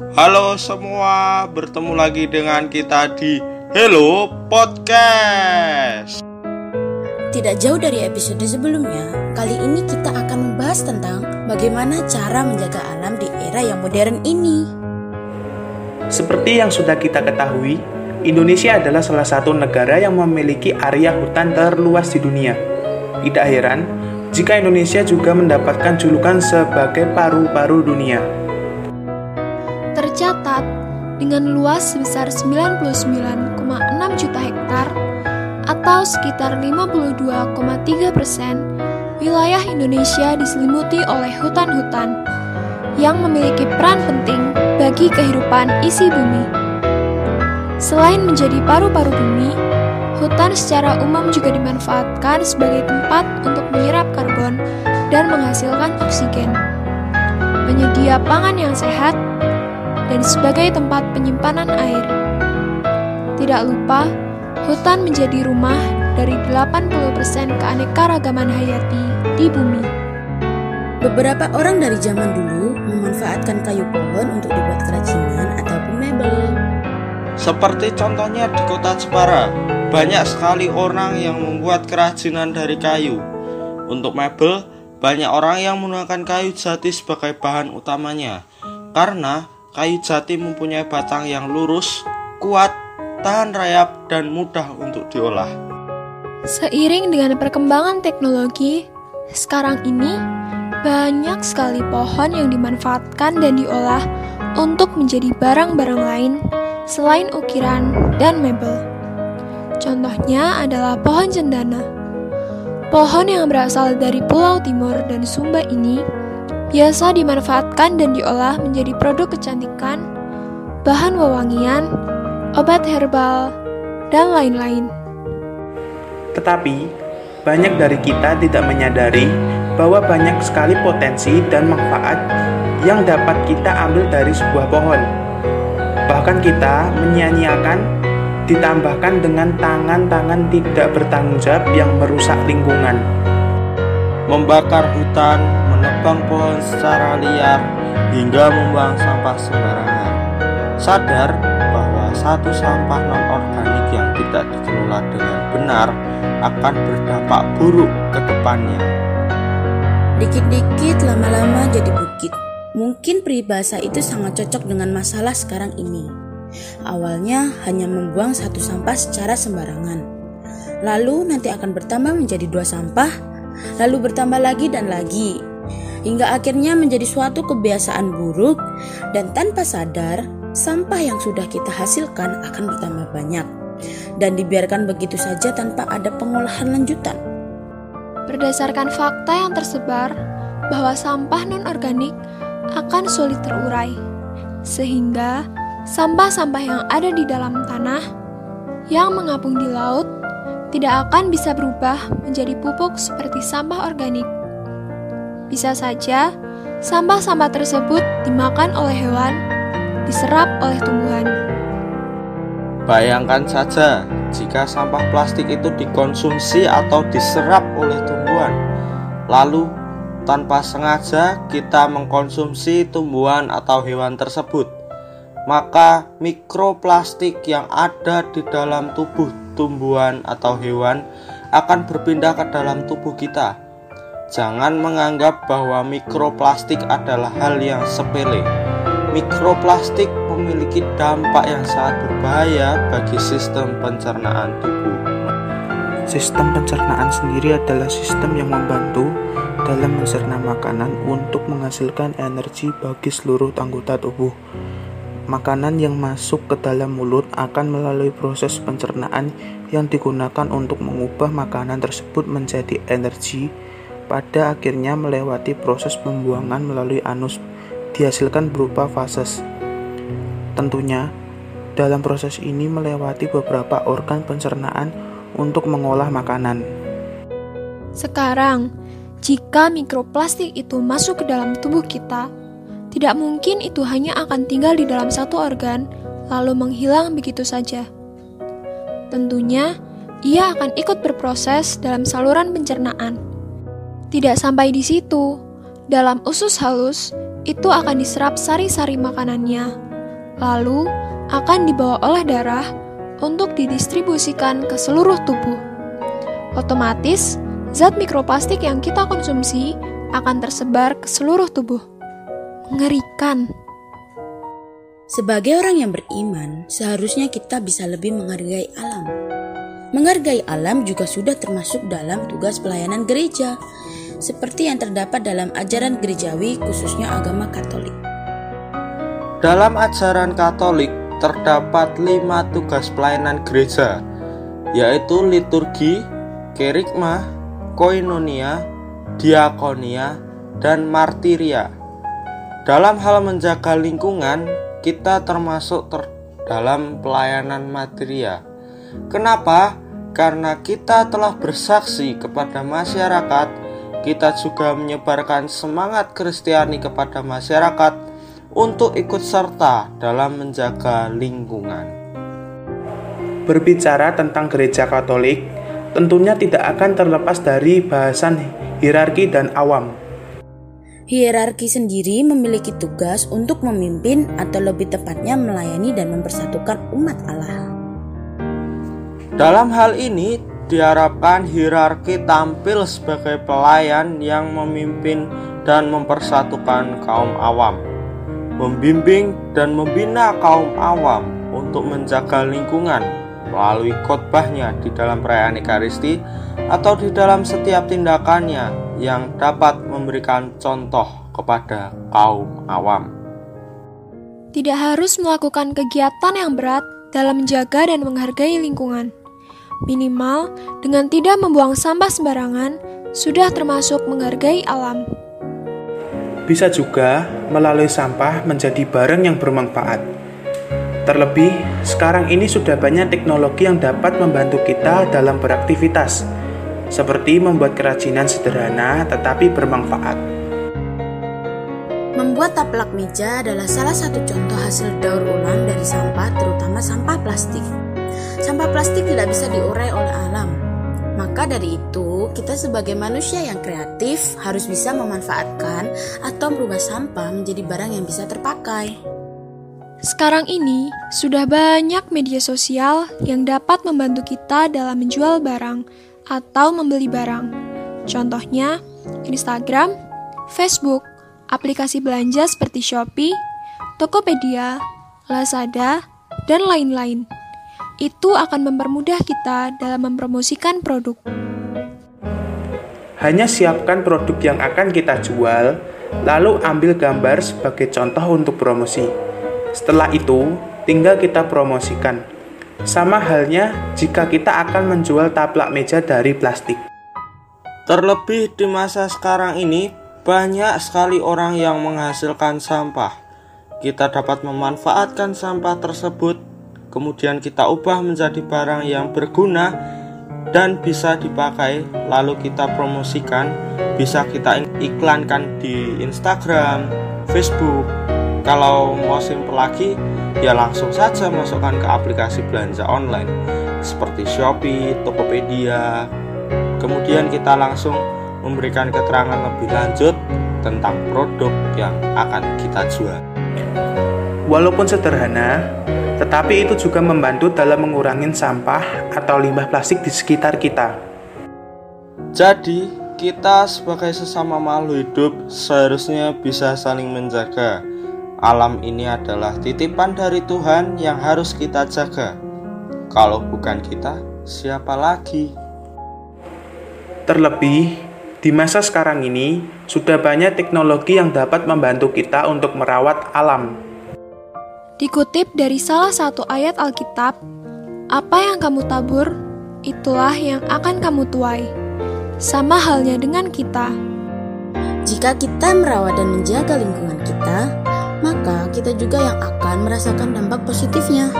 Halo semua, bertemu lagi dengan kita di Hello Podcast. Tidak jauh dari episode sebelumnya, kali ini kita akan membahas tentang bagaimana cara menjaga alam di era yang modern ini. Seperti yang sudah kita ketahui, Indonesia adalah salah satu negara yang memiliki area hutan terluas di dunia. Tidak heran jika Indonesia juga mendapatkan julukan sebagai paru-paru dunia. Tercatat, dengan luas sebesar 99,6 juta hektar atau sekitar 52,3 persen, wilayah Indonesia diselimuti oleh hutan-hutan yang memiliki peran penting bagi kehidupan isi bumi. Selain menjadi paru-paru bumi, hutan secara umum juga dimanfaatkan sebagai tempat untuk menyerap karbon dan menghasilkan oksigen, penyedia pangan yang sehat, dan sebagai tempat penyimpanan air. Tidak lupa, hutan menjadi rumah dari 80% keanekaragaman hayati di bumi. Beberapa orang dari zaman dulu memanfaatkan kayu pohon untuk dibuat kerajinan ataupun mebel. Seperti contohnya di kota Jepara, banyak sekali orang yang membuat kerajinan dari kayu. Untuk mebel, banyak orang yang menggunakan kayu jati sebagai bahan utamanya. Karena kayu jati mempunyai batang yang lurus, kuat, tahan rayap, dan mudah untuk diolah. Seiring dengan perkembangan teknologi, sekarang ini banyak sekali pohon yang dimanfaatkan dan diolah untuk menjadi barang-barang lain selain ukiran dan mebel. Contohnya adalah pohon cendana. Pohon yang berasal dari Pulau Timur dan Sumba ini biasa dimanfaatkan dan diolah menjadi produk kecantikan, bahan wewangian, obat herbal, dan lain-lain. Tetapi, banyak dari kita tidak menyadari bahwa banyak sekali potensi dan manfaat yang dapat kita ambil dari sebuah pohon. Bahkan kita menyia-nyiakan ditambahkan dengan tangan-tangan tidak bertanggung jawab yang merusak lingkungan. Membakar hutan, menebang pohon secara liar, hingga membuang sampah sembarangan. Sadar bahwa satu sampah non-organik yang tidak dikelola dengan benar akan berdampak buruk ke depannya. Dikit-dikit lama-lama jadi bukit. Mungkin peribahasa itu sangat cocok dengan masalah sekarang ini. Awalnya hanya membuang satu sampah secara sembarangan. Lalu nanti akan bertambah menjadi dua sampah, lalu bertambah lagi dan lagi. Hingga akhirnya menjadi suatu kebiasaan buruk dan tanpa sadar sampah yang sudah kita hasilkan akan bertambah banyak dan dibiarkan begitu saja tanpa ada pengolahan lanjutan. Berdasarkan fakta yang tersebar bahwa sampah non-organik akan sulit terurai, sehingga sampah-sampah yang ada di dalam tanah yang mengapung di laut tidak akan bisa berubah menjadi pupuk seperti sampah organik. Bisa saja sampah-sampah tersebut dimakan oleh hewan, diserap oleh tumbuhan. Bayangkan saja jika sampah plastik itu dikonsumsi atau diserap oleh tumbuhan, lalu tanpa sengaja kita mengkonsumsi tumbuhan atau hewan tersebut, maka mikroplastik yang ada di dalam tubuh tumbuhan atau hewan akan berpindah ke dalam tubuh kita. Jangan menganggap bahwa mikroplastik adalah hal yang sepele. Mikroplastik memiliki dampak yang sangat berbahaya bagi sistem pencernaan tubuh. Sistem pencernaan sendiri adalah sistem yang membantu dalam mencerna makanan untuk menghasilkan energi bagi seluruh anggota tubuh. Makanan yang masuk ke dalam mulut akan melalui proses pencernaan yang digunakan untuk mengubah makanan tersebut menjadi energi, pada akhirnya melewati proses pembuangan melalui anus, dihasilkan berupa fases. Tentunya, dalam proses ini melewati beberapa organ pencernaan untuk mengolah makanan. Sekarang, jika mikroplastik itu masuk ke dalam tubuh kita, tidak mungkin itu hanya akan tinggal di dalam satu organ, lalu menghilang begitu saja. Tentunya, ia akan ikut berproses dalam saluran pencernaan. Tidak sampai di situ, dalam usus halus itu akan diserap sari-sari makanannya lalu akan dibawa oleh darah untuk didistribusikan ke seluruh tubuh. Otomatis, zat mikroplastik yang kita konsumsi akan tersebar ke seluruh tubuh. Mengerikan. Sebagai orang yang beriman, seharusnya kita bisa lebih menghargai alam. Menghargai alam juga sudah termasuk dalam tugas pelayanan gereja, seperti yang terdapat dalam ajaran gerejawi, khususnya agama Katolik. Dalam ajaran Katolik terdapat lima tugas pelayanan gereja, yaitu liturgi, kerigma, koinonia, diakonia, dan martiria. Dalam hal menjaga lingkungan, kita termasuk ter dalam pelayanan materia. Kenapa? Karena kita telah bersaksi kepada masyarakat, kita juga menyebarkan semangat Kristiani kepada masyarakat untuk ikut serta dalam menjaga lingkungan. Berbicara tentang gereja Katolik, tentunya tidak akan terlepas dari bahasan hierarki dan awam. Hierarki sendiri memiliki tugas untuk memimpin atau lebih tepatnya melayani dan mempersatukan umat Allah. Dalam hal ini diharapkan hierarki tampil sebagai pelayan yang memimpin dan mempersatukan kaum awam, membimbing dan membina kaum awam untuk menjaga lingkungan melalui khotbahnya di dalam perayaan Ekaristi atau di dalam setiap tindakannya yang dapat memberikan contoh kepada kaum awam. Tidak harus melakukan kegiatan yang berat dalam menjaga dan menghargai lingkungan. Minimal dengan tidak membuang sampah sembarangan sudah termasuk menghargai alam. Bisa juga melalui sampah menjadi barang yang bermanfaat. Terlebih, sekarang ini sudah banyak teknologi yang dapat membantu kita dalam beraktivitas, seperti membuat kerajinan sederhana tetapi bermanfaat. Membuat taplak meja adalah salah satu contoh hasil daur ulang dari sampah, terutama sampah plastik. Sampah plastik tidak bisa diurai oleh alam. Maka dari itu, kita sebagai manusia yang kreatif harus bisa memanfaatkan atau merubah sampah menjadi barang yang bisa terpakai. Sekarang ini, sudah banyak media sosial yang dapat membantu kita dalam menjual barang, atau membeli barang. Contohnya, Instagram, Facebook, aplikasi belanja seperti Shopee, Tokopedia, Lazada, dan lain-lain. Itu akan mempermudah kita dalam mempromosikan produk. Hanya siapkan produk yang akan kita jual, lalu ambil gambar sebagai contoh untuk promosi. Setelah itu, tinggal kita promosikan. Sama halnya jika kita akan menjual taplak meja dari plastik. Terlebih di masa sekarang ini, banyak sekali orang yang menghasilkan sampah. Kita dapat memanfaatkan sampah tersebut, kemudian kita ubah menjadi barang yang berguna dan bisa dipakai, lalu kita promosikan, bisa kita iklankan di Instagram, Facebook. Kalau mau simpel lagi, ya langsung saja masukkan ke aplikasi belanja online seperti Shopee, Tokopedia. Kemudian kita langsung memberikan keterangan lebih lanjut tentang produk yang akan kita jual. Walaupun sederhana, tetapi itu juga membantu dalam mengurangi sampah atau limbah plastik di sekitar kita. Jadi, kita sebagai sesama makhluk hidup seharusnya bisa saling menjaga Alam ini adalah titipan dari Tuhan yang harus kita jaga. Kalau bukan kita, siapa lagi? Terlebih, di masa sekarang ini sudah banyak teknologi yang dapat membantu kita untuk merawat alam. Dikutip dari salah satu ayat Alkitab, "Apa yang kamu tabur, itulah yang akan kamu tuai." Sama halnya dengan kita. Jika kita merawat dan menjaga lingkungan kita, maka kita juga yang akan merasakan dampak positifnya.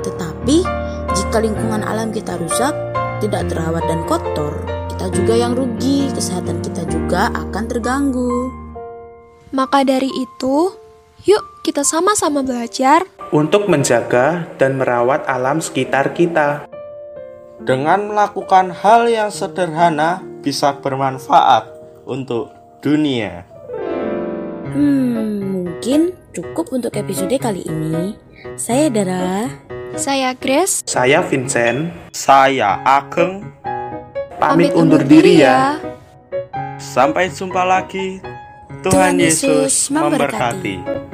Tetapi, jika lingkungan alam kita rusak, tidak terawat dan kotor, kita juga yang rugi, kesehatan kita juga akan terganggu. Maka dari itu, yuk kita sama-sama belajar untuk menjaga dan merawat alam sekitar kita. Dengan melakukan hal yang sederhana bisa bermanfaat untuk dunia. Hmm, mungkin cukup untuk episode kali ini. Saya Dara. Saya Grace. Saya Vincent. Saya Ageng. Pamit, undur diri ya. Sampai jumpa lagi. Tuhan Tuhan Yesus Yesus memberkati. memberkati.